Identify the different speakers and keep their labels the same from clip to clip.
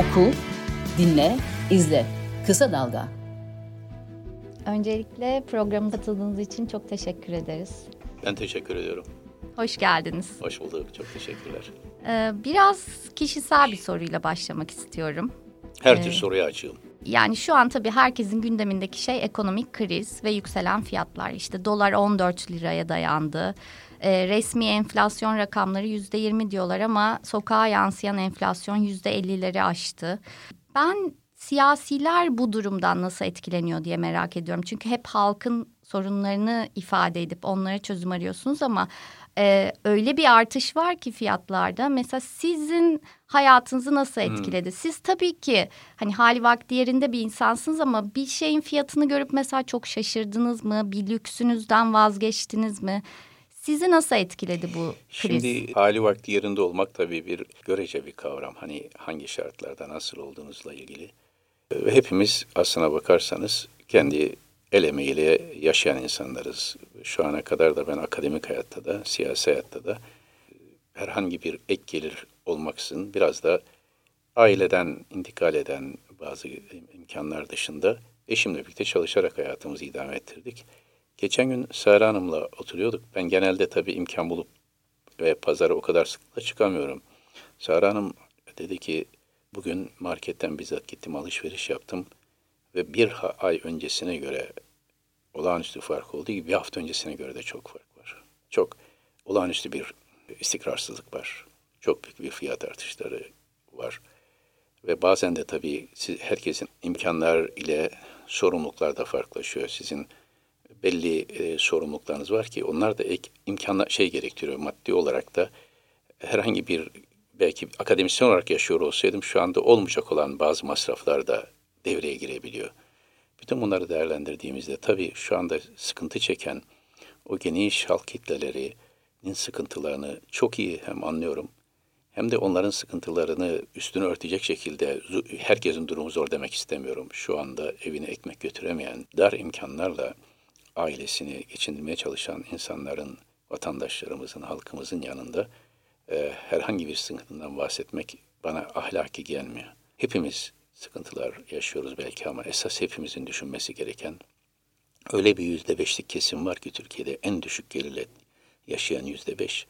Speaker 1: Oku, dinle, izle. Kısa Dalga.
Speaker 2: Öncelikle programı katıldığınız için çok teşekkür ederiz.
Speaker 3: Ben teşekkür ediyorum.
Speaker 2: Hoş geldiniz.
Speaker 3: Hoş bulduk. Çok teşekkürler.
Speaker 2: Ee, biraz kişisel bir soruyla başlamak istiyorum.
Speaker 3: Her tür soruya açığım.
Speaker 2: Yani şu an tabii herkesin gündemindeki şey ekonomik kriz ve yükselen fiyatlar. İşte dolar 14 liraya dayandı. Ee, resmi enflasyon rakamları yüzde 20 diyorlar ama sokağa yansıyan enflasyon yüzde 50'leri aştı. Ben siyasiler bu durumdan nasıl etkileniyor diye merak ediyorum. Çünkü hep halkın sorunlarını ifade edip onlara çözüm arıyorsunuz ama e, öyle bir artış var ki fiyatlarda. Mesela sizin hayatınızı nasıl etkiledi? Hmm. Siz tabii ki hani hali vakti yerinde bir insansınız ama bir şeyin fiyatını görüp mesela çok şaşırdınız mı? Bir lüksünüzden vazgeçtiniz mi? Sizi nasıl etkiledi bu kriz?
Speaker 3: Şimdi hali vakti yerinde olmak tabii bir görece bir kavram. Hani hangi şartlarda nasıl olduğunuzla ilgili. Ve hepimiz aslına bakarsanız kendi el emeğiyle yaşayan insanlarız. Şu ana kadar da ben akademik hayatta da, siyasi hayatta da herhangi bir ek gelir olmaksızın biraz da aileden intikal eden bazı imkanlar dışında eşimle birlikte çalışarak hayatımızı idame ettirdik. Geçen gün Sara Hanım'la oturuyorduk. Ben genelde tabii imkan bulup ve pazara o kadar sıklıkla çıkamıyorum. Sara Hanım dedi ki bugün marketten bizzat gittim alışveriş yaptım ve bir ay öncesine göre olağanüstü fark olduğu gibi bir hafta öncesine göre de çok fark var. Çok olağanüstü bir istikrarsızlık var. Çok büyük bir fiyat artışları var. Ve bazen de tabii siz, herkesin imkanlar ile sorumluluklar da farklılaşıyor. Sizin belli e, sorumluluklarınız var ki onlar da ek imkanlar şey gerektiriyor. Maddi olarak da herhangi bir belki akademisyen olarak yaşıyor olsaydım şu anda olmayacak olan bazı masraflar da devreye girebiliyor. Bütün bunları değerlendirdiğimizde tabii şu anda sıkıntı çeken o geniş halk kitlelerinin sıkıntılarını çok iyi hem anlıyorum hem de onların sıkıntılarını üstünü örtecek şekilde herkesin durumu zor demek istemiyorum. Şu anda evine ekmek götüremeyen, dar imkanlarla ailesini geçindirmeye çalışan insanların, vatandaşlarımızın, halkımızın yanında e, herhangi bir sıkıntından bahsetmek bana ahlaki gelmiyor. Hepimiz sıkıntılar yaşıyoruz belki ama esas hepimizin düşünmesi gereken öyle bir yüzde beşlik kesim var ki Türkiye'de en düşük gelirle yaşayan yüzde beş.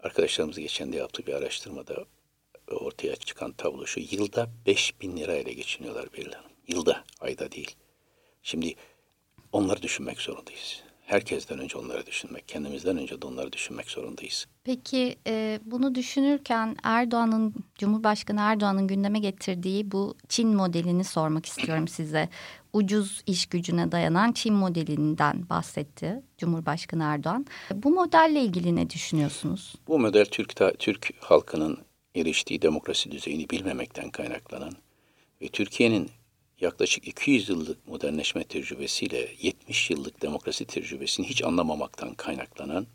Speaker 3: Arkadaşlarımız geçen de yaptığı bir araştırmada ortaya çıkan tablo şu. Yılda beş bin lirayla geçiniyorlar belli. Yılda, ayda değil. Şimdi onları düşünmek zorundayız herkesten önce onları düşünmek, kendimizden önce de onları düşünmek zorundayız.
Speaker 2: Peki e, bunu düşünürken Erdoğan'ın, Cumhurbaşkanı Erdoğan'ın gündeme getirdiği bu Çin modelini sormak istiyorum size. Ucuz iş gücüne dayanan Çin modelinden bahsetti Cumhurbaşkanı Erdoğan. Bu modelle ilgili ne düşünüyorsunuz?
Speaker 3: Bu model Türk, Türk halkının eriştiği demokrasi düzeyini bilmemekten kaynaklanan ve Türkiye'nin yaklaşık 200 yıllık modernleşme tecrübesiyle 70 yıllık demokrasi tecrübesini hiç anlamamaktan kaynaklanan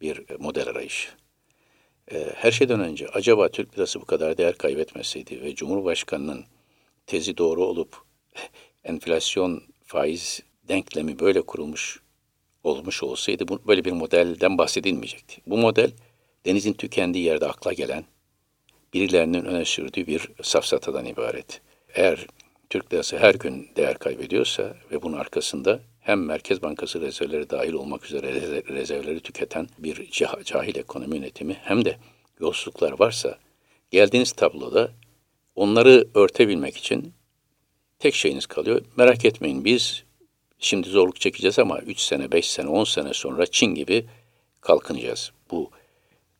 Speaker 3: bir model arayışı. Ee, her şeyden önce acaba Türk lirası bu kadar değer kaybetmeseydi ve Cumhurbaşkanı'nın tezi doğru olup enflasyon faiz denklemi böyle kurulmuş olmuş olsaydı bu, böyle bir modelden bahsedilmeyecekti. Bu model denizin tükendiği yerde akla gelen birilerinin öne sürdüğü bir safsatadan ibaret. Eğer Türk lirası her gün değer kaybediyorsa ve bunun arkasında hem Merkez Bankası rezervleri dahil olmak üzere rezervleri tüketen bir cahil ekonomi yönetimi hem de yolsuzluklar varsa geldiğiniz tabloda onları örtebilmek için tek şeyiniz kalıyor. Merak etmeyin biz şimdi zorluk çekeceğiz ama 3 sene, 5 sene, 10 sene sonra Çin gibi kalkınacağız. Bu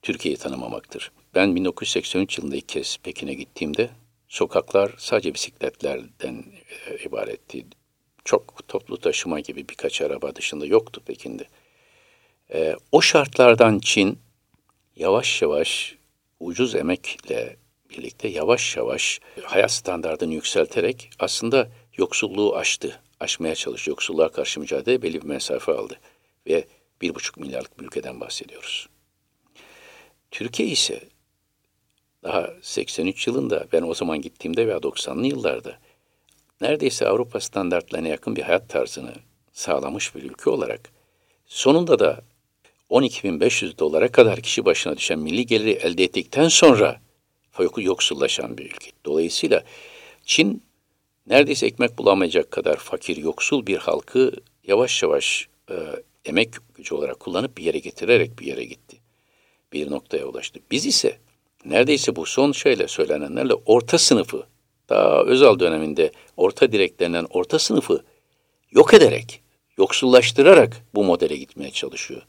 Speaker 3: Türkiye'yi tanımamaktır. Ben 1983 yılında ilk kez Pekin'e gittiğimde Sokaklar sadece bisikletlerden e, ibaretti. Çok toplu taşıma gibi birkaç araba dışında yoktu Pekin'de. E, o şartlardan Çin yavaş yavaş ucuz emekle birlikte yavaş yavaş hayat standartını yükselterek aslında yoksulluğu aştı. Aşmaya çalıştı. Yoksulluğa karşı mücadele belli bir mesafe aldı. Ve bir buçuk milyarlık bir ülkeden bahsediyoruz. Türkiye ise daha 83 yılında ben o zaman gittiğimde veya 90'lı yıllarda neredeyse Avrupa standartlarına yakın bir hayat tarzını sağlamış bir ülke olarak sonunda da 12.500 dolara kadar kişi başına düşen milli geliri elde ettikten sonra yoksullaşan bir ülke. Dolayısıyla Çin neredeyse ekmek bulamayacak kadar fakir, yoksul bir halkı yavaş yavaş e, emek gücü olarak kullanıp bir yere getirerek bir yere gitti. Bir noktaya ulaştı. Biz ise neredeyse bu son şeyle söylenenlerle orta sınıfı, daha Özal döneminde orta direk orta sınıfı yok ederek, yoksullaştırarak bu modele gitmeye çalışıyor.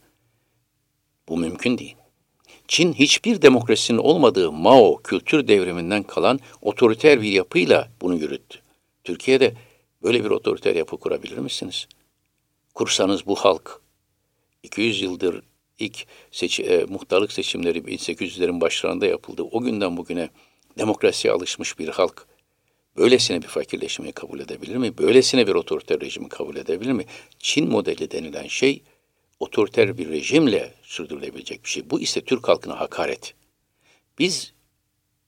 Speaker 3: Bu mümkün değil. Çin hiçbir demokrasinin olmadığı Mao kültür devriminden kalan otoriter bir yapıyla bunu yürüttü. Türkiye'de böyle bir otoriter yapı kurabilir misiniz? Kursanız bu halk 200 yıldır ilk seçi, e, muhtarlık seçimleri 1800'lerin başlarında yapıldı. O günden bugüne demokrasiye alışmış bir halk böylesine bir fakirleşmeyi kabul edebilir mi? Böylesine bir otoriter rejimi kabul edebilir mi? Çin modeli denilen şey otoriter bir rejimle sürdürülebilecek bir şey. Bu ise Türk halkına hakaret. Biz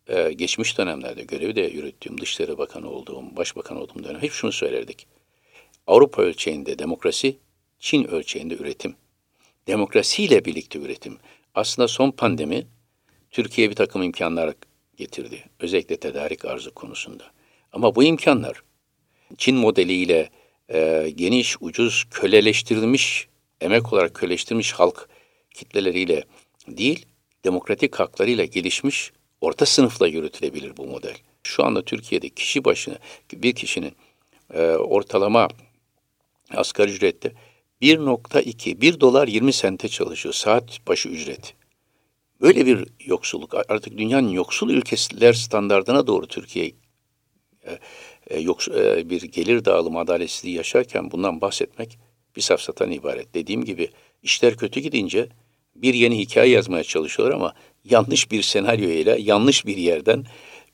Speaker 3: e, geçmiş dönemlerde görevi de yürüttüğüm, Dışişleri Bakanı olduğum, Başbakan olduğum dönem hep şunu söylerdik. Avrupa ölçeğinde demokrasi, Çin ölçeğinde üretim. Demokrasiyle birlikte üretim. Aslında son pandemi Türkiye'ye bir takım imkanlar getirdi. Özellikle tedarik arzu konusunda. Ama bu imkanlar Çin modeliyle e, geniş, ucuz, köleleştirilmiş, emek olarak köleleştirilmiş halk kitleleriyle değil, demokratik haklarıyla gelişmiş orta sınıfla yürütülebilir bu model. Şu anda Türkiye'de kişi başına bir kişinin e, ortalama asgari ücrette 1.2, 1 dolar 20 sente çalışıyor saat başı ücret. Böyle bir yoksulluk artık dünyanın yoksul ülkeler standardına doğru Türkiye e, e, e, bir gelir dağılımı adaletsizliği yaşarken bundan bahsetmek bir safsatan ibaret. Dediğim gibi işler kötü gidince bir yeni hikaye yazmaya çalışıyorlar ama yanlış bir senaryo ile yanlış bir yerden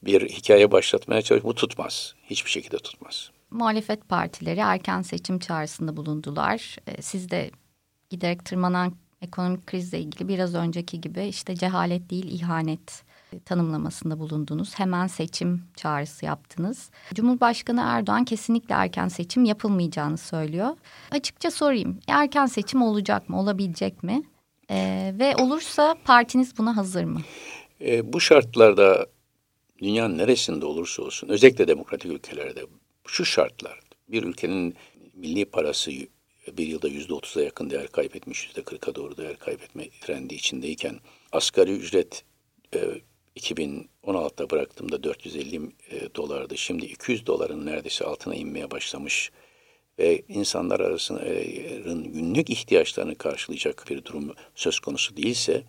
Speaker 3: bir hikaye başlatmaya çalışıyor. Bu tutmaz. Hiçbir şekilde tutmaz.
Speaker 2: Muhalefet partileri erken seçim çağrısında bulundular. Ee, siz de giderek tırmanan ekonomik krizle ilgili biraz önceki gibi işte cehalet değil ihanet tanımlamasında bulundunuz. Hemen seçim çağrısı yaptınız. Cumhurbaşkanı Erdoğan kesinlikle erken seçim yapılmayacağını söylüyor. Açıkça sorayım. Erken seçim olacak mı? Olabilecek mi? Ee, ve olursa partiniz buna hazır mı?
Speaker 3: E, bu şartlarda dünyanın neresinde olursa olsun özellikle demokratik ülkelerde şu şartlar bir ülkenin milli parası bir yılda yüzde otuza yakın değer kaybetmiş, yüzde kırka doğru değer kaybetme trendi içindeyken asgari ücret e, 2016'da bıraktığımda 450 e, dolardı. Şimdi 200 doların neredeyse altına inmeye başlamış ve insanlar arasında e, günlük ihtiyaçlarını karşılayacak bir durum söz konusu değilse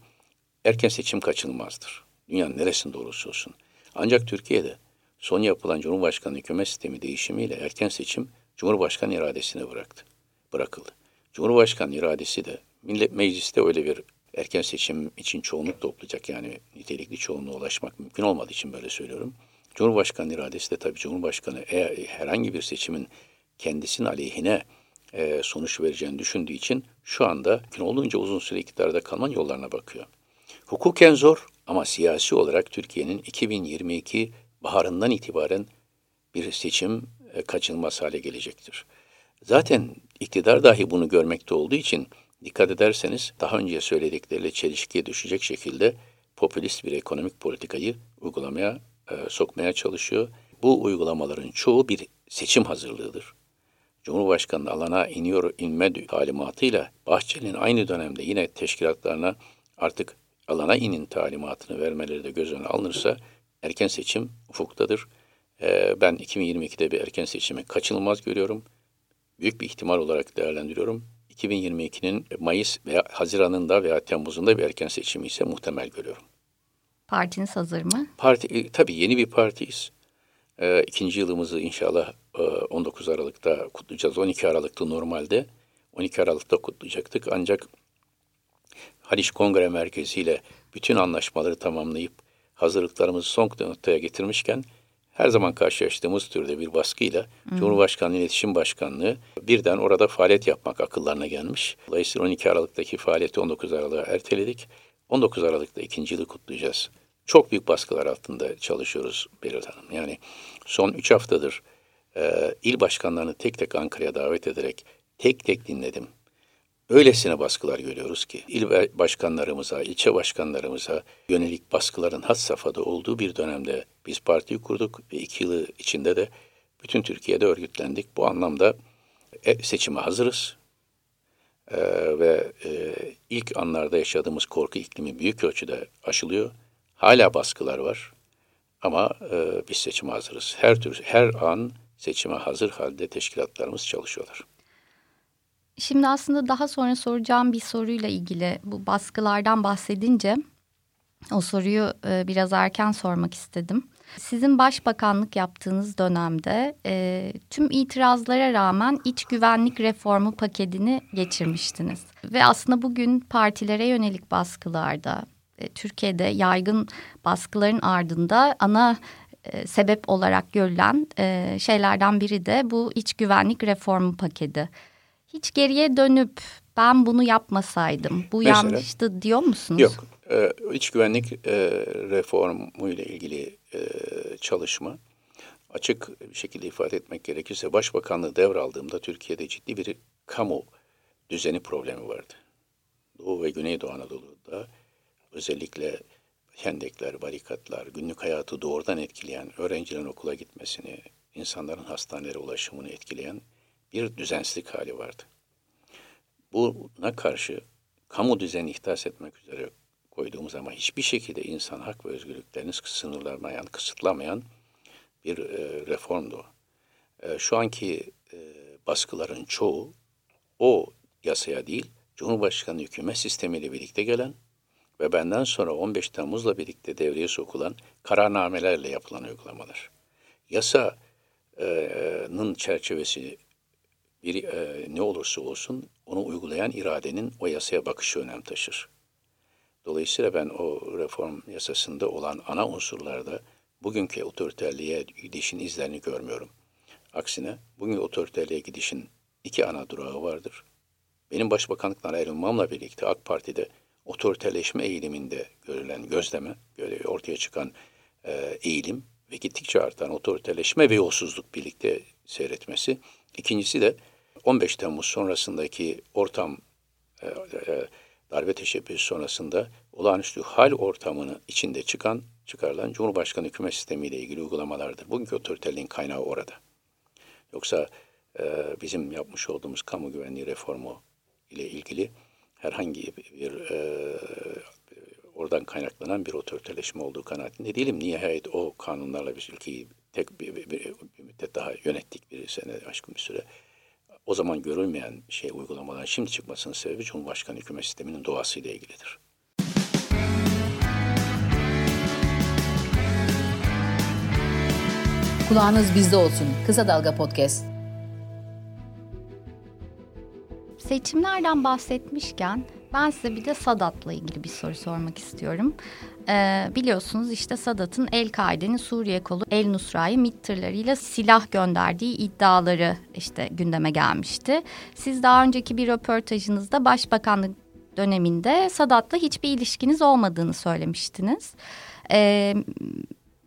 Speaker 3: erken seçim kaçınılmazdır. Dünyanın neresinde olursa olsun. Ancak Türkiye'de son yapılan Cumhurbaşkanı hükümet sistemi değişimiyle erken seçim Cumhurbaşkanı iradesine bıraktı, bırakıldı. Cumhurbaşkanı iradesi de Millet Mecliste öyle bir erken seçim için çoğunluk toplayacak yani nitelikli çoğunluğa ulaşmak mümkün olmadığı için böyle söylüyorum. Cumhurbaşkanı iradesi de tabii Cumhurbaşkanı eğer herhangi bir seçimin kendisinin aleyhine e, sonuç vereceğini düşündüğü için şu anda mümkün olduğunca uzun süre iktidarda kalman yollarına bakıyor. Hukuken zor ama siyasi olarak Türkiye'nin 2022 baharından itibaren bir seçim e, kaçınılmaz hale gelecektir. Zaten iktidar dahi bunu görmekte olduğu için dikkat ederseniz daha önce söyledikleriyle çelişkiye düşecek şekilde popülist bir ekonomik politikayı uygulamaya e, sokmaya çalışıyor. Bu uygulamaların çoğu bir seçim hazırlığıdır. Cumhurbaşkanı alana iniyor inme talimatıyla Bahçeli'nin aynı dönemde yine teşkilatlarına artık alana inin talimatını vermeleri de göz önüne alınırsa erken seçim ufuktadır. Ee, ben 2022'de bir erken seçimi kaçınılmaz görüyorum. Büyük bir ihtimal olarak değerlendiriyorum. 2022'nin Mayıs veya Haziran'ında veya Temmuz'unda bir erken seçimi ise muhtemel görüyorum.
Speaker 2: Partiniz hazır mı?
Speaker 3: Parti, e, tabii yeni bir partiyiz. E, ikinci yılımızı inşallah e, 19 Aralık'ta kutlayacağız. 12 Aralık'ta normalde. 12 Aralık'ta kutlayacaktık. Ancak Haliç Kongre Merkezi ile bütün anlaşmaları tamamlayıp hazırlıklarımızı son noktaya getirmişken her zaman karşılaştığımız türde bir baskıyla hmm. Cumhurbaşkanlığı İletişim Başkanlığı birden orada faaliyet yapmak akıllarına gelmiş. Dolayısıyla 12 Aralık'taki faaliyeti 19 Aralık'a erteledik. 19 Aralık'ta ikinci yılı kutlayacağız. Çok büyük baskılar altında çalışıyoruz Beril Hanım. Yani son 3 haftadır e, il başkanlarını tek tek Ankara'ya davet ederek tek tek dinledim. Öylesine baskılar görüyoruz ki il başkanlarımıza, ilçe başkanlarımıza yönelik baskıların had safhada olduğu bir dönemde biz partiyi kurduk ve iki yılı içinde de bütün Türkiye'de örgütlendik. Bu anlamda e, seçime hazırız. Ee, ve e, ilk anlarda yaşadığımız korku iklimi büyük ölçüde aşılıyor. Hala baskılar var ama e, biz seçime hazırız. Her tür her an seçime hazır halde teşkilatlarımız çalışıyorlar.
Speaker 2: Şimdi aslında daha sonra soracağım bir soruyla ilgili bu baskılardan bahsedince o soruyu e, biraz erken sormak istedim. Sizin başbakanlık yaptığınız dönemde e, tüm itirazlara rağmen iç güvenlik reformu paketini geçirmiştiniz. Ve aslında bugün partilere yönelik baskılarda, e, Türkiye'de yaygın baskıların ardında ana e, sebep olarak görülen e, şeylerden biri de bu iç güvenlik reformu paketi. Hiç geriye dönüp ben bunu yapmasaydım, bu Mesela, yanlıştı diyor musunuz?
Speaker 3: Yok, e, iç güvenlik e, reformu ile ilgili e, çalışma açık bir şekilde ifade etmek gerekirse Başbakanlığı devraldığımda Türkiye'de ciddi bir kamu düzeni problemi vardı. Doğu ve Güneydoğu Anadolu'da özellikle hendekler, barikatlar, günlük hayatı doğrudan etkileyen, öğrencilerin okula gitmesini, insanların hastanelere ulaşımını etkileyen bir düzensizlik hali vardı. Buna karşı kamu düzeni ihdas etmek üzere koyduğumuz ama hiçbir şekilde insan hak ve özgürlüklerini sınırlamayan, kısıtlamayan bir e, reformdu. E, şu anki e, baskıların çoğu o yasaya değil, Cumhurbaşkanı hükümet sistemiyle birlikte gelen ve benden sonra 15 Temmuz'la birlikte devreye sokulan kararnamelerle yapılan uygulamalar. Yasanın çerçevesi bir e, ne olursa olsun onu uygulayan iradenin o yasaya bakışı önem taşır. Dolayısıyla ben o reform yasasında olan ana unsurlarda bugünkü otoriterliğe gidişin izlerini görmüyorum. Aksine bugün otoriterliğe gidişin iki ana durağı vardır. Benim başbakanlıktan ayrılmamla birlikte AK Parti'de otoriterleşme eğiliminde görülen gözleme, ortaya çıkan e, eğilim ve gittikçe artan otoriterleşme ve yolsuzluk birlikte seyretmesi. İkincisi de 15 Temmuz sonrasındaki ortam e, e, darbe teşebbüsü sonrasında olağanüstü hal ortamını içinde çıkan, çıkarılan Cumhurbaşkanı hükümet sistemiyle ilgili uygulamalardır. Bugünkü otoriterliğin kaynağı orada. Yoksa e, bizim yapmış olduğumuz kamu güvenliği reformu ile ilgili herhangi bir e, oradan kaynaklanan bir otoriterleşme olduğu kanaatinde değilim. Nihayet o kanunlarla bir ülkeyi tek bir, bir, bir, bir müddet daha yönettik bir sene aşkın bir süre o zaman görülmeyen şey uygulamadan şimdi çıkmasının sebebi Cumhurbaşkanı hükümet sisteminin doğasıyla ilgilidir.
Speaker 1: Kulağınız bizde olsun. Kısa Dalga Podcast.
Speaker 2: Seçimlerden bahsetmişken ben size bir de Sadat'la ilgili bir soru sormak istiyorum. Ee, biliyorsunuz işte Sadat'ın El-Kaide'nin Suriye kolu El Nusra'yı MİT silah gönderdiği iddiaları işte gündeme gelmişti. Siz daha önceki bir röportajınızda Başbakanlık döneminde Sadat'la hiçbir ilişkiniz olmadığını söylemiştiniz. Ee,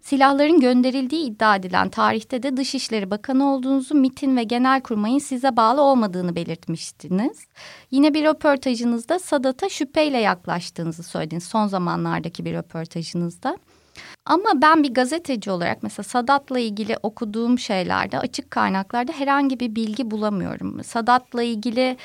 Speaker 2: silahların gönderildiği iddia edilen tarihte de Dışişleri Bakanı olduğunuzu MIT'in ve Genelkurmay'ın size bağlı olmadığını belirtmiştiniz. Yine bir röportajınızda Sadat'a şüpheyle yaklaştığınızı söylediniz son zamanlardaki bir röportajınızda. Ama ben bir gazeteci olarak mesela Sadat'la ilgili okuduğum şeylerde açık kaynaklarda herhangi bir bilgi bulamıyorum. Sadat'la ilgili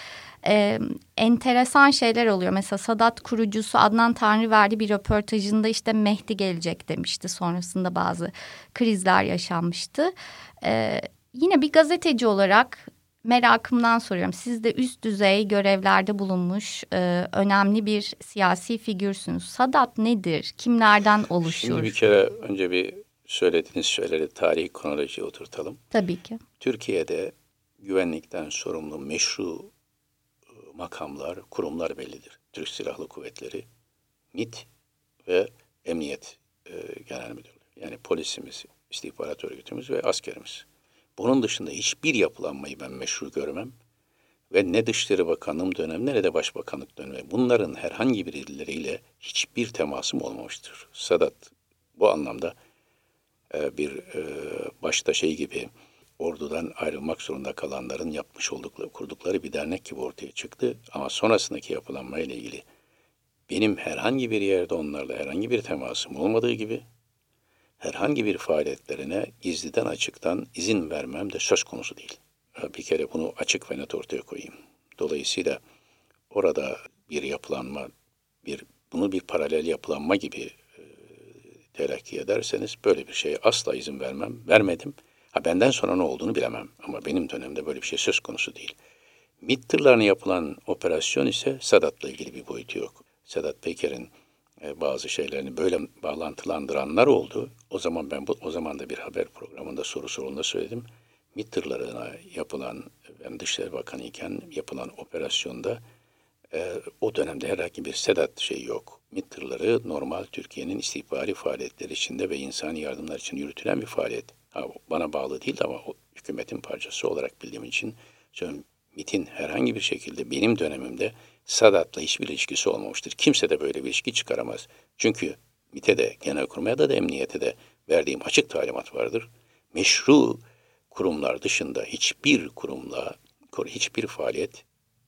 Speaker 2: e, enteresan şeyler oluyor. Mesela Sadat kurucusu Adnan Tanrıverdi bir röportajında işte Mehdi gelecek demişti. Sonrasında bazı krizler yaşanmıştı. E, yine bir gazeteci olarak merakımdan soruyorum. Siz de üst düzey görevlerde bulunmuş e, önemli bir siyasi figürsünüz. Sadat nedir? Kimlerden oluşur?
Speaker 3: Şimdi bir kere önce bir söylediğiniz şeyleri tarihi kronolojiye oturtalım.
Speaker 2: Tabii ki.
Speaker 3: Türkiye'de güvenlikten sorumlu meşru makamlar, kurumlar bellidir. Türk Silahlı Kuvvetleri, MİT ve Emniyet e, Genel Müdürlüğü. Yani polisimiz, istihbarat örgütümüz ve askerimiz. Bunun dışında hiçbir yapılanmayı ben meşru görmem. Ve ne Dışişleri Bakanlığım döneminde ne de Başbakanlık dönemi. Bunların herhangi birileriyle hiçbir temasım olmamıştır. Sadat bu anlamda e, bir e, başta şey gibi ordudan ayrılmak zorunda kalanların yapmış oldukları, kurdukları bir dernek gibi ortaya çıktı. Ama sonrasındaki yapılanma ile ilgili benim herhangi bir yerde onlarla herhangi bir temasım olmadığı gibi herhangi bir faaliyetlerine gizliden açıktan izin vermem de söz konusu değil. Bir kere bunu açık ve net ortaya koyayım. Dolayısıyla orada bir yapılanma, bir bunu bir paralel yapılanma gibi e, telakki ederseniz böyle bir şeye asla izin vermem, vermedim. Benden sonra ne olduğunu bilemem ama benim dönemde böyle bir şey söz konusu değil. MİT yapılan operasyon ise Sadat'la ilgili bir boyutu yok. Sedat Peker'in e, bazı şeylerini böyle bağlantılandıranlar oldu. O zaman ben bu, o zaman da bir haber programında soru sorulunda söyledim. MİT yapılan, ben Dışişleri Bakanı iken yapılan operasyonda e, o dönemde herhangi bir Sedat şey yok. MİT normal Türkiye'nin istihbari faaliyetleri içinde ve insani yardımlar için yürütülen bir faaliyet. Bana bağlı değil ama o hükümetin parçası olarak bildiğim için söylüyorum. MİT'in herhangi bir şekilde benim dönemimde Sadat'la hiçbir ilişkisi olmamıştır. Kimse de böyle bir ilişki çıkaramaz. Çünkü MİT'e de, Genelkurmay'a da, da emniyete de verdiğim açık talimat vardır. Meşru kurumlar dışında hiçbir kurumla, hiçbir faaliyet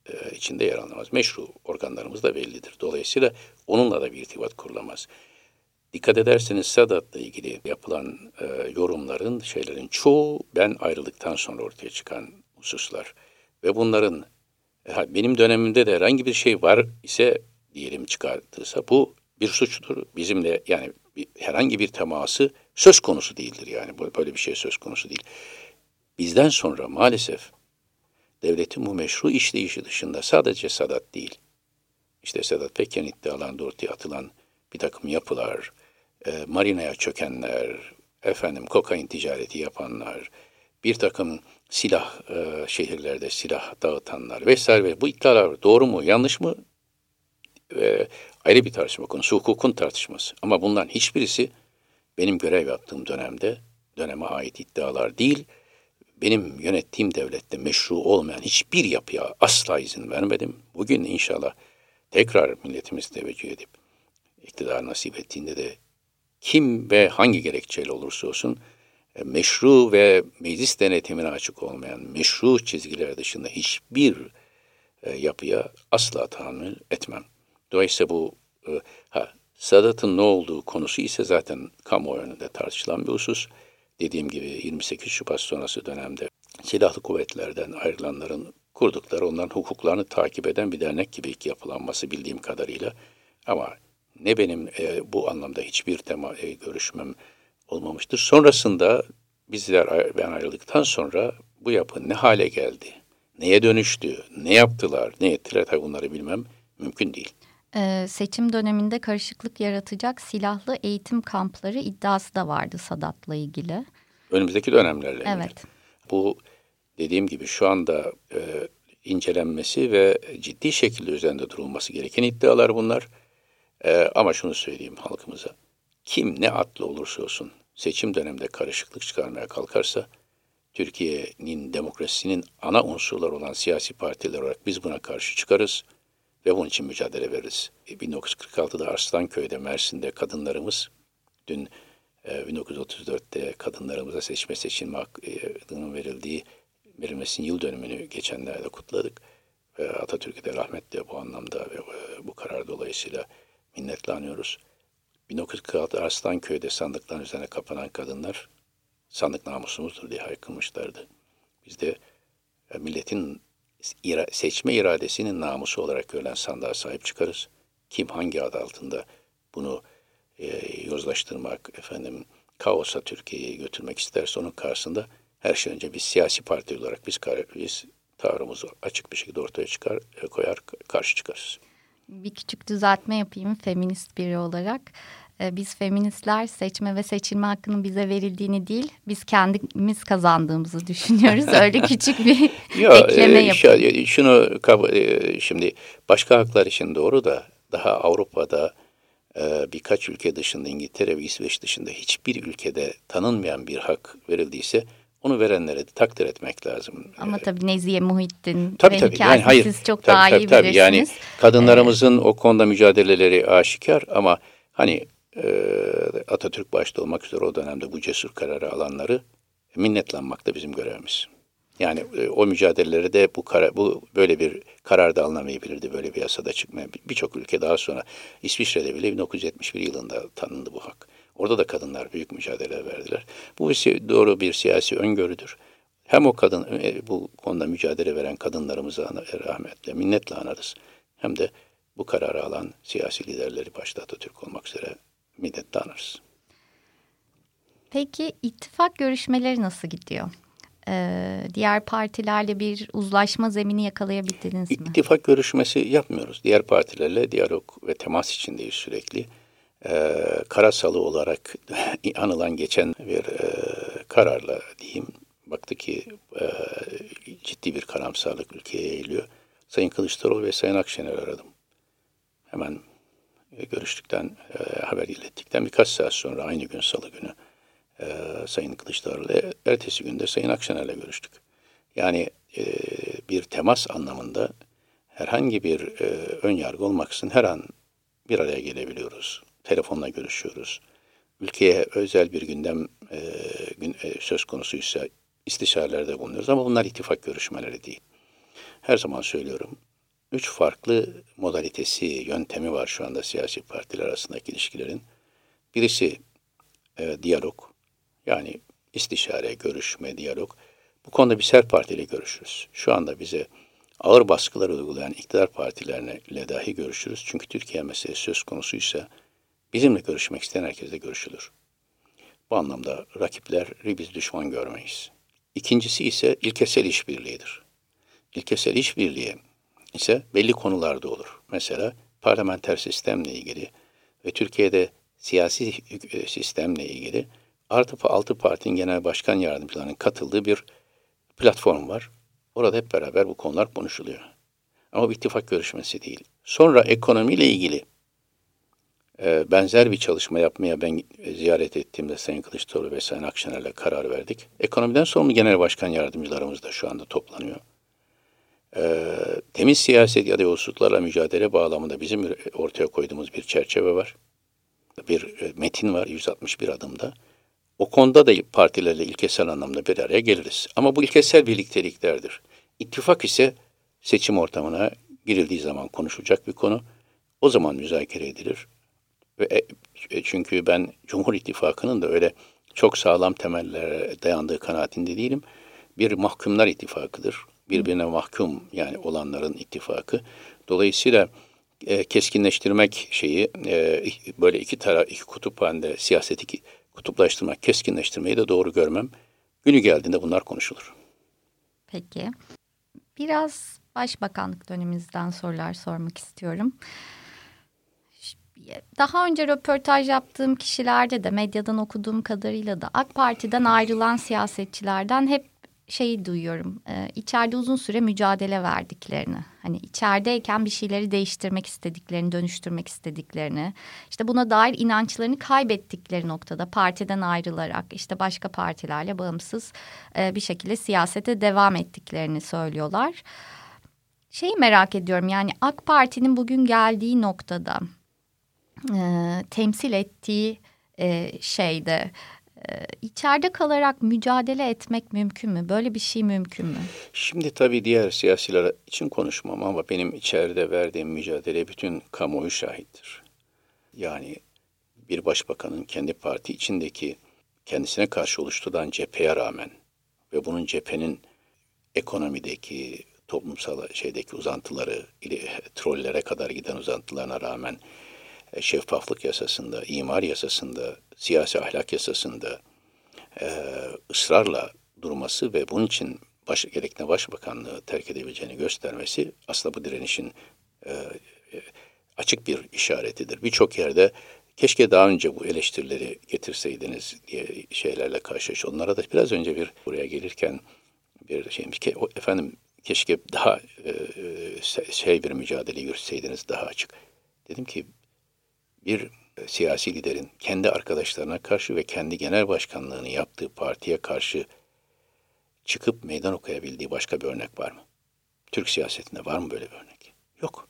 Speaker 3: e, içinde yer almaz. Meşru organlarımız da bellidir. Dolayısıyla onunla da bir irtibat kurulamaz. Dikkat ederseniz Sadat'la ilgili yapılan e, yorumların, şeylerin çoğu ben ayrıldıktan sonra ortaya çıkan hususlar. Ve bunların e, benim dönemimde de herhangi bir şey var ise diyelim çıkartırsa bu bir suçtur. Bizimle yani bir, herhangi bir teması söz konusu değildir yani böyle bir şey söz konusu değil. Bizden sonra maalesef devletin bu meşru işleyişi dışında sadece Sadat değil, işte Sedat Peker'in iddialarında ortaya atılan bir takım yapılar, e, marinaya çökenler, efendim kokain ticareti yapanlar, bir takım silah e, şehirlerde silah dağıtanlar vesaire ve bu iddialar doğru mu yanlış mı? E, ayrı bir tartışma konusu hukukun tartışması. Ama bunların hiçbirisi benim görev yaptığım dönemde döneme ait iddialar değil. Benim yönettiğim devlette meşru olmayan hiçbir yapıya asla izin vermedim. Bugün inşallah tekrar milletimiz teveccüh edip iktidar nasip ettiğinde de kim ve hangi gerekçeyle olursa olsun e, meşru ve meclis denetimine açık olmayan meşru çizgiler dışında hiçbir e, yapıya asla tahammül etmem. Dolayısıyla bu e, ha, Sadat'ın ne olduğu konusu ise zaten kamuoyunda tartışılan bir husus. Dediğim gibi 28 Şubat sonrası dönemde silahlı kuvvetlerden ayrılanların kurdukları, onların hukuklarını takip eden bir dernek gibi yapılanması bildiğim kadarıyla. Ama ne benim e, bu anlamda hiçbir tema e, görüşmem olmamıştır. Sonrasında bizler ben ayrıldıktan sonra bu yapı ne hale geldi, neye dönüştü, ne yaptılar, ne ettiler tabii bunları bilmem mümkün değil.
Speaker 2: Ee, seçim döneminde karışıklık yaratacak silahlı eğitim kampları iddiası da vardı Sadat'la ilgili.
Speaker 3: Önümüzdeki dönemlerle.
Speaker 2: Evet.
Speaker 3: Ilgili. Bu dediğim gibi şu anda e, incelenmesi ve ciddi şekilde üzerinde durulması gereken iddialar bunlar. E, ama şunu söyleyeyim halkımıza. Kim ne atlı olursa olsun seçim döneminde karışıklık çıkarmaya kalkarsa Türkiye'nin demokrasisinin ana unsurları olan siyasi partiler olarak biz buna karşı çıkarız ve bunun için mücadele veririz. 1946'da e, Arslanköy'de, Mersin'de kadınlarımız, dün 1934'te e, kadınlarımıza seçme seçilme hakkının verildiği verilmesinin yıl dönümünü geçenlerde kutladık. Ve Atatürk'e de rahmetle bu anlamda ve e, bu karar dolayısıyla minnetle anıyoruz. 1946 Arslan-Köy'de sandıkların üzerine kapanan kadınlar sandık namusumuzdur diye haykırmışlardı. Biz de e, milletin seçme iradesinin namusu olarak görülen sandığa sahip çıkarız. Kim hangi adı altında bunu e, yozlaştırmak, efendim kaosa Türkiye'yi götürmek isterse onun karşısında her şey önce biz siyasi parti olarak biz, biz tavrımızı açık bir şekilde ortaya çıkar, e, koyar, karşı çıkarız.
Speaker 2: Bir küçük düzeltme yapayım feminist biri olarak. Ee, biz feministler seçme ve seçilme hakkının bize verildiğini değil, biz kendimiz kazandığımızı düşünüyoruz. Öyle küçük bir Yo, ekleme e, yapayım.
Speaker 3: Şunu e, şimdi başka haklar için doğru da daha Avrupa'da e, birkaç ülke dışında İngiltere ve İsveç dışında hiçbir ülkede tanınmayan bir hak verildiyse onu verenlere de takdir etmek lazım.
Speaker 2: Ama tabii Nezihe Muhittin
Speaker 3: tabii, tabii. Yani hayır,
Speaker 2: siz çok
Speaker 3: tabii,
Speaker 2: daha
Speaker 3: tabii,
Speaker 2: iyi
Speaker 3: tabii.
Speaker 2: bilirsiniz.
Speaker 3: Yani kadınlarımızın evet. o konuda mücadeleleri aşikar ama hani e, Atatürk başta olmak üzere o dönemde bu cesur kararı alanları minnetlanmak da bizim görevimiz. Yani e, o mücadeleleri de bu kara, bu böyle bir kararda alınamayabilirdi, böyle bir yasada çıkmaya. Birçok ülke daha sonra İsviçre'de bile 1971 yılında tanındı bu hak. Orada da kadınlar büyük mücadele verdiler. Bu doğru bir siyasi öngörüdür. Hem o kadın e, bu konuda mücadele veren kadınlarımızı rahmetle, minnetle anarız. Hem de bu kararı alan siyasi liderleri başta Atatürk olmak üzere minnetle anarız.
Speaker 2: Peki ittifak görüşmeleri nasıl gidiyor? Ee, diğer partilerle bir uzlaşma zemini yakalayabildiniz mi?
Speaker 3: İttifak görüşmesi yapmıyoruz. Diğer partilerle diyalog ve temas içindeyiz sürekli. Ee, karasalı olarak anılan geçen bir e, kararla diyeyim baktı ki e, ciddi bir karamsarlık ülkeye yayılıyor. Sayın Kılıçdaroğlu ve Sayın Akşener aradım. Hemen e, görüştükten, e, haber ilettikten birkaç saat sonra aynı gün salı günü e, Sayın Kılıçdaroğlu ertesi günde Sayın Akşener'le görüştük. Yani e, bir temas anlamında herhangi bir e, ön yargı olmaksızın her an bir araya gelebiliyoruz. Telefonla görüşüyoruz. Ülkeye özel bir gündem e, gün, e, söz konusuysa istişarelerde bulunuyoruz ama bunlar ittifak görüşmeleri değil. Her zaman söylüyorum. Üç farklı modalitesi, yöntemi var şu anda siyasi partiler arasındaki ilişkilerin. Birisi e, diyalog, yani istişare, görüşme, diyalog. Bu konuda biz her partiyle görüşürüz. Şu anda bize ağır baskılar uygulayan iktidar partilerle dahi görüşürüz. Çünkü Türkiye meselesi söz konusuysa bizimle görüşmek isteyen herkesle görüşülür. Bu anlamda rakipleri biz düşman görmeyiz. İkincisi ise ilkesel işbirliğidir. İlkesel işbirliği ise belli konularda olur. Mesela parlamenter sistemle ilgili ve Türkiye'de siyasi sistemle ilgili artı altı partinin genel başkan yardımcılarının katıldığı bir platform var. Orada hep beraber bu konular konuşuluyor. Ama bir ittifak görüşmesi değil. Sonra ekonomiyle ilgili e, benzer bir çalışma yapmaya ben ziyaret ettiğimde Sayın Kılıçdaroğlu ve Sayın Akşener'le karar verdik. Ekonomiden sorumlu genel başkan yardımcılarımız da şu anda toplanıyor. E, temiz siyaset ya da yolsuzluklarla mücadele bağlamında bizim ortaya koyduğumuz bir çerçeve var. Bir e, metin var 161 adımda. O konuda da partilerle ilkesel anlamda bir araya geliriz. Ama bu ilkesel birlikteliklerdir. İttifak ise seçim ortamına girildiği zaman konuşulacak bir konu. O zaman müzakere edilir. E, e, çünkü ben Cumhur İttifakı'nın da öyle çok sağlam temellere dayandığı kanaatinde değilim. Bir mahkumlar ittifakıdır. Birbirine mahkum yani olanların ittifakı. Dolayısıyla e, keskinleştirmek şeyi e, böyle iki taraf iki kutup halinde siyaseti kutuplaştırmak, keskinleştirmeyi de doğru görmem. Günü geldiğinde bunlar konuşulur.
Speaker 2: Peki. Biraz başbakanlık döneminizden sorular sormak istiyorum. Daha önce röportaj yaptığım kişilerde de medyadan okuduğum kadarıyla da AK Parti'den ayrılan siyasetçilerden hep şeyi duyuyorum. E, içeride uzun süre mücadele verdiklerini. Hani içerideyken bir şeyleri değiştirmek istediklerini, dönüştürmek istediklerini. işte buna dair inançlarını kaybettikleri noktada partiden ayrılarak işte başka partilerle bağımsız e, bir şekilde siyasete devam ettiklerini söylüyorlar. Şeyi merak ediyorum yani AK Parti'nin bugün geldiği noktada e, temsil ettiği e, şeyde içeride kalarak mücadele etmek mümkün mü? Böyle bir şey mümkün mü?
Speaker 3: Şimdi tabii diğer siyasiler için konuşmam ama benim içeride verdiğim mücadele bütün kamuoyu şahittir. Yani bir başbakanın kendi parti içindeki kendisine karşı oluşturulan cepheye rağmen ve bunun cephenin ekonomideki, toplumsal şeydeki uzantıları, trollere kadar giden uzantılarına rağmen şeffaflık yasasında, imar yasasında, siyasi ahlak yasasında e, ısrarla durması ve bunun için baş, gerekli başbakanlığı terk edebileceğini göstermesi aslında bu direnişin e, e, açık bir işaretidir. Birçok yerde keşke daha önce bu eleştirileri getirseydiniz diye şeylerle karşılaş. Onlara da biraz önce bir buraya gelirken bir şeymiş ki efendim keşke daha e, e şey bir mücadele yürütseydiniz daha açık. Dedim ki bir e, siyasi liderin kendi arkadaşlarına karşı ve kendi genel başkanlığını yaptığı partiye karşı çıkıp meydan okuyabildiği başka bir örnek var mı? Türk siyasetinde var mı böyle bir örnek? Yok.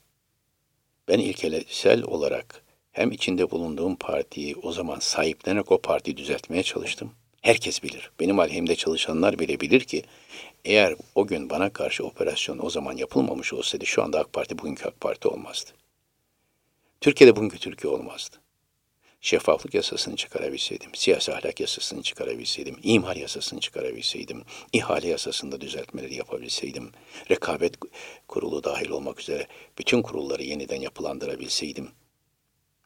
Speaker 3: Ben ilkesel olarak hem içinde bulunduğum partiyi o zaman sahiplenerek o partiyi düzeltmeye çalıştım. Herkes bilir. Benim aleyhimde çalışanlar bile bilir ki eğer o gün bana karşı operasyon o zaman yapılmamış olsaydı şu anda AK Parti bugünkü AK Parti olmazdı. Türkiye'de bugünkü Türkiye olmazdı. Şeffaflık yasasını çıkarabilseydim, siyasi ahlak yasasını çıkarabilseydim, imar yasasını çıkarabilseydim, ihale yasasında düzeltmeleri yapabilseydim, rekabet kurulu dahil olmak üzere bütün kurulları yeniden yapılandırabilseydim,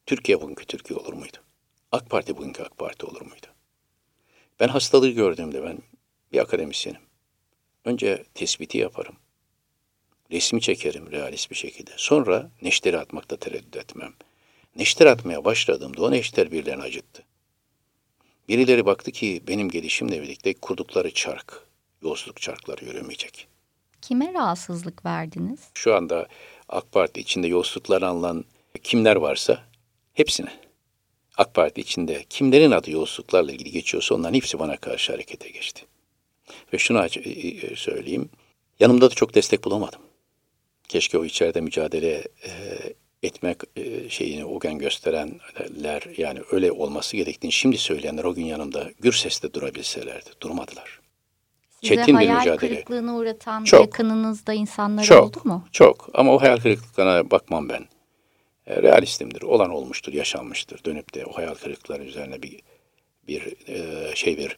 Speaker 3: Türkiye bugünkü Türkiye olur muydu? AK Parti bugünkü AK Parti olur muydu? Ben hastalığı gördüğümde ben bir akademisyenim. Önce tespiti yaparım. Resmi çekerim realist bir şekilde. Sonra neşteri atmakta tereddüt etmem. Neşter atmaya başladığımda o neşter birilerini acıttı. Birileri baktı ki benim gelişimle birlikte kurdukları çark, yolsuzluk çarkları yürümeyecek.
Speaker 2: Kime rahatsızlık verdiniz?
Speaker 3: Şu anda AK Parti içinde yolsuzluklar anılan kimler varsa hepsine. AK Parti içinde kimlerin adı yolsuzluklarla ilgili geçiyorsa onların hepsi bana karşı harekete geçti. Ve şunu söyleyeyim, yanımda da çok destek bulamadım. Keşke o içeride mücadele e, etmek e, şeyini o gün gösterenler yani öyle olması gerektiğini şimdi söyleyenler o gün yanımda gür sesle durabilselerdi. Durmadılar.
Speaker 2: Size Çetin hayal bir mücadele. kırıklığına uğratan çok, yakınınızda insanlar
Speaker 3: çok,
Speaker 2: oldu mu?
Speaker 3: Çok ama o hayal kırıklıklarına bakmam ben. E, realistimdir. Olan olmuştur, yaşanmıştır. Dönüp de o hayal kırıklıkları üzerine bir bir e, şey bir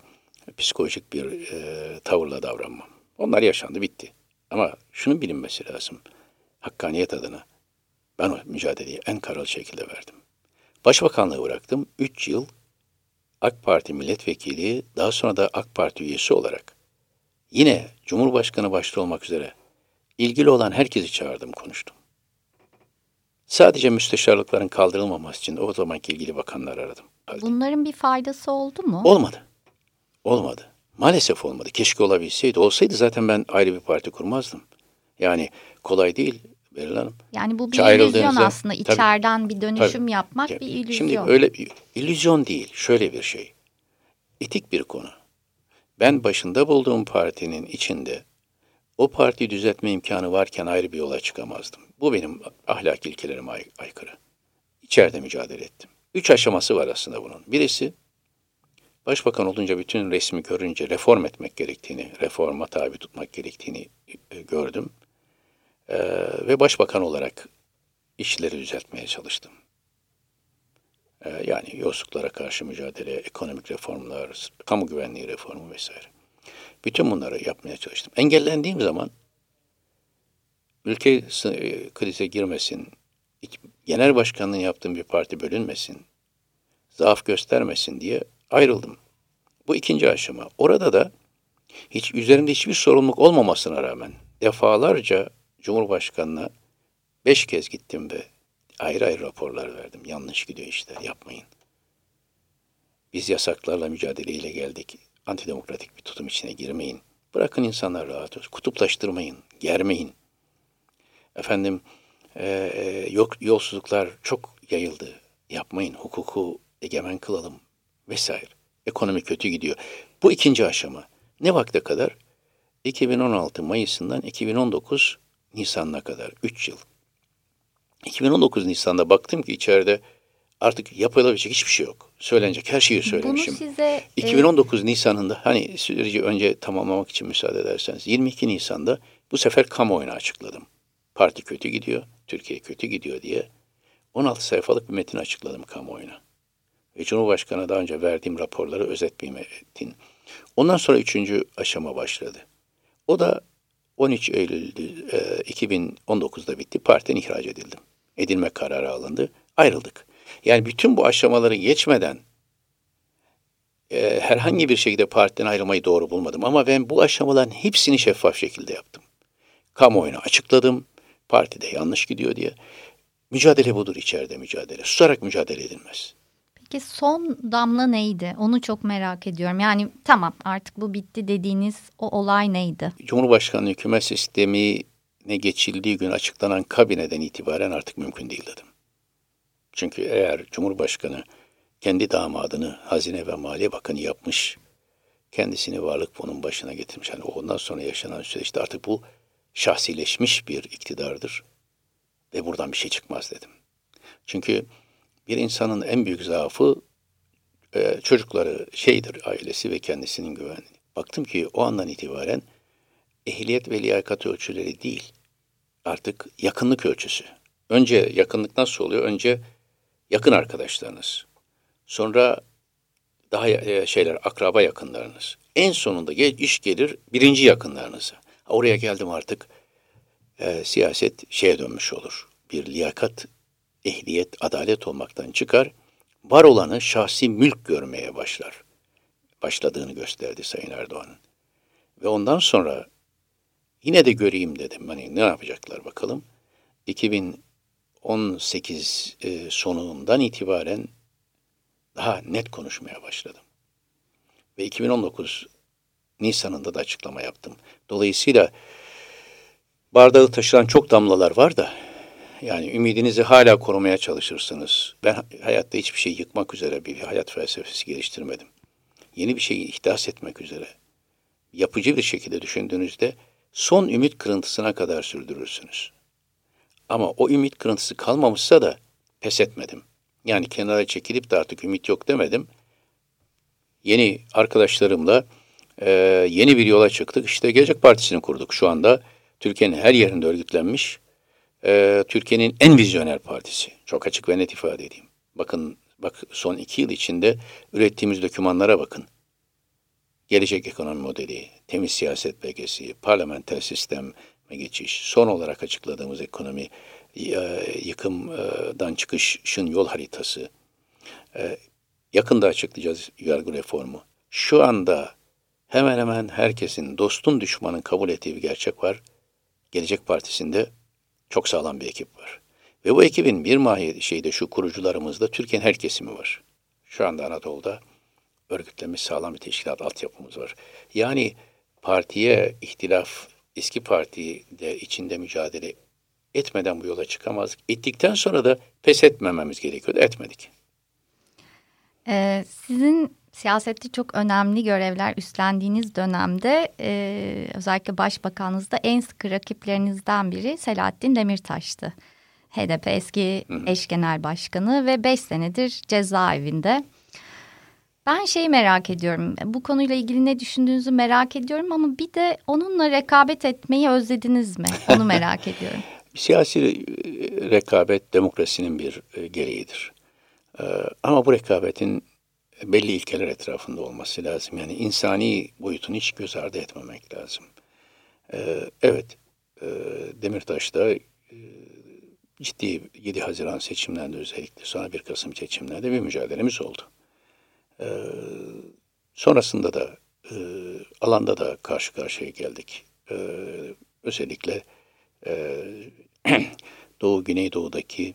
Speaker 3: psikolojik bir e, tavırla davranmam. Onlar yaşandı, bitti. Ama şunun bilinmesi lazım. Hakkaniyet adına ben o mücadeleyi en karalı şekilde verdim. Başbakanlığı bıraktım. Üç yıl AK Parti milletvekili, daha sonra da AK Parti üyesi olarak yine Cumhurbaşkanı başta olmak üzere ilgili olan herkesi çağırdım, konuştum. Sadece müsteşarlıkların kaldırılmaması için o zamanki ilgili bakanlar aradım.
Speaker 2: Bunların bir faydası oldu mu?
Speaker 3: Olmadı. Olmadı. Maalesef olmadı. Keşke olabilseydi. Olsaydı zaten ben ayrı bir parti kurmazdım. Yani kolay değil. Beril Hanım.
Speaker 2: Yani bu bir illüzyon aslında. Tabii, İçeriden bir dönüşüm tabii, yapmak tabii. bir illüzyon.
Speaker 3: Şimdi öyle bir illüzyon değil. Şöyle bir şey. Etik bir konu. Ben başında bulduğum partinin içinde o partiyi düzeltme imkanı varken ayrı bir yola çıkamazdım. Bu benim ahlak ilkelerime ay- aykırı. İçeride mücadele ettim. Üç aşaması var aslında bunun. Birisi başbakan olunca bütün resmi görünce reform etmek gerektiğini, reforma tabi tutmak gerektiğini e, gördüm. Ee, ve başbakan olarak işleri düzeltmeye çalıştım. Ee, yani yolsuzluklara karşı mücadele, ekonomik reformlar, kamu güvenliği reformu vesaire. Bütün bunları yapmaya çalıştım. Engellendiğim zaman ülke e, krize girmesin, genel başkanlığın yaptığım bir parti bölünmesin, zaaf göstermesin diye ayrıldım. Bu ikinci aşama. Orada da hiç üzerimde hiçbir sorumluluk olmamasına rağmen defalarca Cumhurbaşkanı'na beş kez gittim ve ayrı ayrı raporlar verdim. Yanlış gidiyor işler, yapmayın. Biz yasaklarla mücadeleyle geldik. Antidemokratik bir tutum içine girmeyin. Bırakın insanlar rahat olsun. Kutuplaştırmayın, germeyin. Efendim, e, e, yok yolsuzluklar çok yayıldı. Yapmayın, hukuku egemen kılalım vesaire. Ekonomi kötü gidiyor. Bu ikinci aşama. Ne vakte kadar? 2016 Mayıs'ından 2019 Nisan'ına kadar 3 yıl. 2019 Nisan'da baktım ki içeride artık yapılabilecek hiçbir şey yok. Söylenecek her şeyi söylemişim.
Speaker 2: Bunu size
Speaker 3: 2019 e... Nisan'ında hani süreci önce tamamlamak için müsaade ederseniz 22 Nisan'da bu sefer kamuoyuna açıkladım. Parti kötü gidiyor, Türkiye kötü gidiyor diye 16 sayfalık bir metin açıkladım kamuoyuna. Ve Cumhurbaşkanı'na daha önce verdiğim raporları özet bir metin. Ondan sonra üçüncü aşama başladı. O da 13 Eylül e, 2019'da bitti. Partiden ihraç edildim. Edilme kararı alındı. Ayrıldık. Yani bütün bu aşamaları geçmeden e, herhangi bir şekilde partiden ayrılmayı doğru bulmadım. Ama ben bu aşamaların hepsini şeffaf şekilde yaptım. Kamuoyuna açıkladım. Partide yanlış gidiyor diye. Mücadele budur içeride mücadele. Susarak mücadele edilmez.
Speaker 2: Peki son damla neydi? Onu çok merak ediyorum. Yani tamam artık bu bitti dediğiniz o olay neydi?
Speaker 3: Cumhurbaşkanlığı hükümet sistemi ne geçildiği gün açıklanan kabineden itibaren artık mümkün değil dedim. Çünkü eğer Cumhurbaşkanı kendi damadını Hazine ve Maliye Bakanı yapmış, kendisini varlık fonun başına getirmiş. Yani ondan sonra yaşanan süreçte artık bu şahsileşmiş bir iktidardır ve buradan bir şey çıkmaz dedim. Çünkü bir insanın en büyük zaafı e, çocukları şeydir ailesi ve kendisinin güvenliği. Baktım ki o andan itibaren ehliyet ve liyakat ölçüleri değil, artık yakınlık ölçüsü. Önce yakınlık nasıl oluyor? Önce yakın arkadaşlarınız. Sonra daha e, şeyler, akraba yakınlarınız. En sonunda iş gelir birinci yakınlarınıza. Oraya geldim artık e, siyaset şeye dönmüş olur. Bir liyakat, ehliyet, adalet olmaktan çıkar. Var olanı şahsi mülk görmeye başlar. Başladığını gösterdi Sayın Erdoğan'ın. Ve ondan sonra yine de göreyim dedim. Hani ne yapacaklar bakalım. 2018 e, sonundan itibaren daha net konuşmaya başladım. Ve 2019 Nisan'ında da açıklama yaptım. Dolayısıyla bardağı taşıran çok damlalar var da yani ümidinizi hala korumaya çalışırsınız. Ben hayatta hiçbir şey yıkmak üzere bir hayat felsefesi geliştirmedim. Yeni bir şeyi ihdas etmek üzere. Yapıcı bir şekilde düşündüğünüzde son ümit kırıntısına kadar sürdürürsünüz. Ama o ümit kırıntısı kalmamışsa da pes etmedim. Yani kenara çekilip de artık ümit yok demedim. Yeni arkadaşlarımla e, yeni bir yola çıktık. İşte Gelecek Partisi'ni kurduk şu anda. Türkiye'nin her yerinde örgütlenmiş. E, Türkiye'nin en vizyoner partisi. Çok açık ve net ifade edeyim. Bakın bak son iki yıl içinde ürettiğimiz dokümanlara bakın. Gelecek ekonomi modeli, temiz siyaset belgesi, parlamenter sisteme geçiş, son olarak açıkladığımız ekonomi e, yıkımdan çıkışın yol haritası. E, yakında açıklayacağız yargı reformu. Şu anda hemen hemen herkesin dostun düşmanın kabul ettiği bir gerçek var. Gelecek Partisi'nde çok sağlam bir ekip var. Ve bu ekibin bir mahiyeti şeyde şu kurucularımızda Türkiye'nin her kesimi var. Şu anda Anadolu'da örgütlenmiş sağlam bir teşkilat altyapımız var. Yani partiye ihtilaf, eski parti de içinde mücadele etmeden bu yola çıkamazdık. Ettikten sonra da pes etmememiz gerekiyordu. Etmedik.
Speaker 2: Ee, sizin siyasette çok önemli görevler üstlendiğiniz dönemde e, özellikle başbakanınızda en sıkı rakiplerinizden biri Selahattin Demirtaş'tı. HDP eski eş genel başkanı ve beş senedir cezaevinde. Ben şeyi merak ediyorum. Bu konuyla ilgili ne düşündüğünüzü merak ediyorum ama bir de onunla rekabet etmeyi özlediniz mi? Onu merak ediyorum.
Speaker 3: Siyasi rekabet demokrasinin bir e, gereğidir. E, ama bu rekabetin belli ilkeler etrafında olması lazım. Yani insani boyutunu hiç göz ardı etmemek lazım. E, evet, Demirtaş'ta ciddi 7 Haziran seçimlerinde özellikle sonra 1 Kasım seçimlerde bir mücadelemiz oldu. Sonrasında da alanda da karşı karşıya geldik. Özellikle Doğu Güneydoğu'daki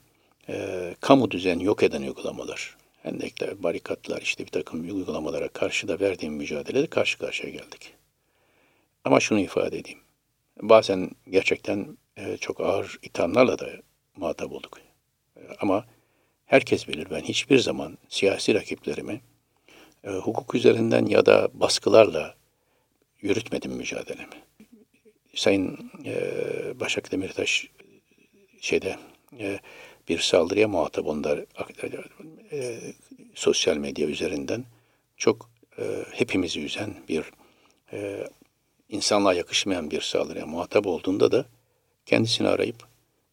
Speaker 3: e, kamu düzen yok eden uygulamalar, hendekler, barikatlar, işte bir takım uygulamalara karşı da verdiğim mücadelede karşı karşıya geldik. Ama şunu ifade edeyim. Bazen gerçekten e, çok ağır ithamlarla da muhatap olduk. E, ama herkes bilir ben hiçbir zaman siyasi rakiplerimi e, hukuk üzerinden ya da baskılarla yürütmedim mücadelemi. Sayın e, Başak Demirtaş şeyde e, bir saldırıya muhatap onlar e, sosyal medya üzerinden çok e, hepimizi üzen bir e, insanlığa yakışmayan bir saldırıya muhatap olduğunda da kendisini arayıp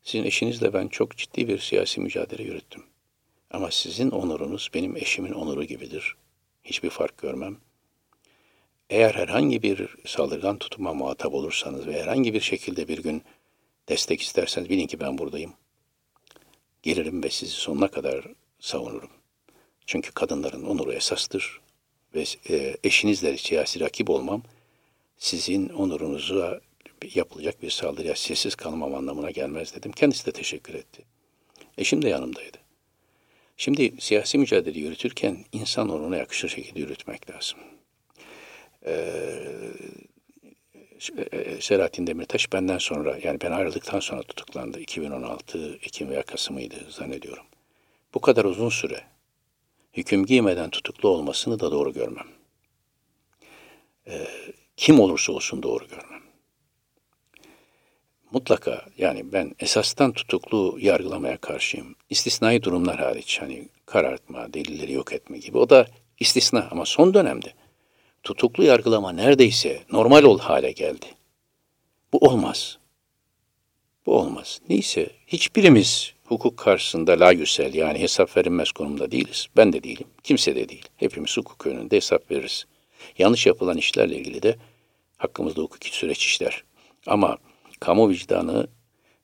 Speaker 3: sizin eşinizle ben çok ciddi bir siyasi mücadele yürüttüm. Ama sizin onurunuz benim eşimin onuru gibidir. Hiçbir fark görmem. Eğer herhangi bir saldırgan tutuma muhatap olursanız ve herhangi bir şekilde bir gün destek isterseniz bilin ki ben buradayım. Gelirim ve sizi sonuna kadar savunurum. Çünkü kadınların onuru esastır ve e, eşinizle siyasi rakip olmam sizin onurunuza yapılacak bir saldırıya sessiz kalmam anlamına gelmez dedim. Kendisi de teşekkür etti. Eşim de yanımdaydı. Şimdi siyasi mücadele yürütürken insan onuruna yakışır şekilde yürütmek lazım. Ee, Selahattin Demirtaş benden sonra yani ben ayrıldıktan sonra tutuklandı. 2016 Ekim veya Kasım'ıydı zannediyorum. Bu kadar uzun süre hüküm giymeden tutuklu olmasını da doğru görmem. Ee, kim olursa olsun doğru görmem. Mutlaka yani ben esastan tutuklu yargılamaya karşıyım. İstisnai durumlar hariç hani karartma, delilleri yok etme gibi. O da istisna ama son dönemde tutuklu yargılama neredeyse normal ol hale geldi. Bu olmaz. Bu olmaz. Neyse hiçbirimiz hukuk karşısında la yüsel yani hesap verilmez konumda değiliz. Ben de değilim. Kimse de değil. Hepimiz hukuk önünde hesap veririz. Yanlış yapılan işlerle ilgili de hakkımızda hukuki süreç işler. Ama kamu vicdanı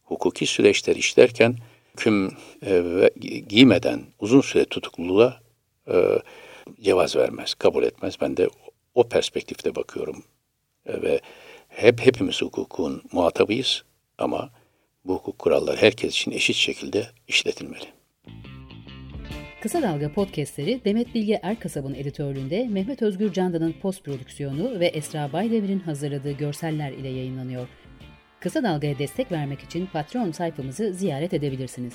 Speaker 3: hukuki süreçler işlerken hüküm e, giymeden uzun süre tutukluluğa e, cevaz vermez, kabul etmez. Ben de o perspektifte bakıyorum e, ve hep hepimiz hukukun muhatabıyız ama bu hukuk kuralları herkes için eşit şekilde işletilmeli.
Speaker 1: Kısa Dalga podcastleri Demet Bilge Erkasab'ın editörlüğünde Mehmet Özgür Candan'ın post prodüksiyonu ve Esra Baydemir'in hazırladığı görseller ile yayınlanıyor. Kısa Dalga'ya destek vermek için Patreon sayfamızı ziyaret edebilirsiniz.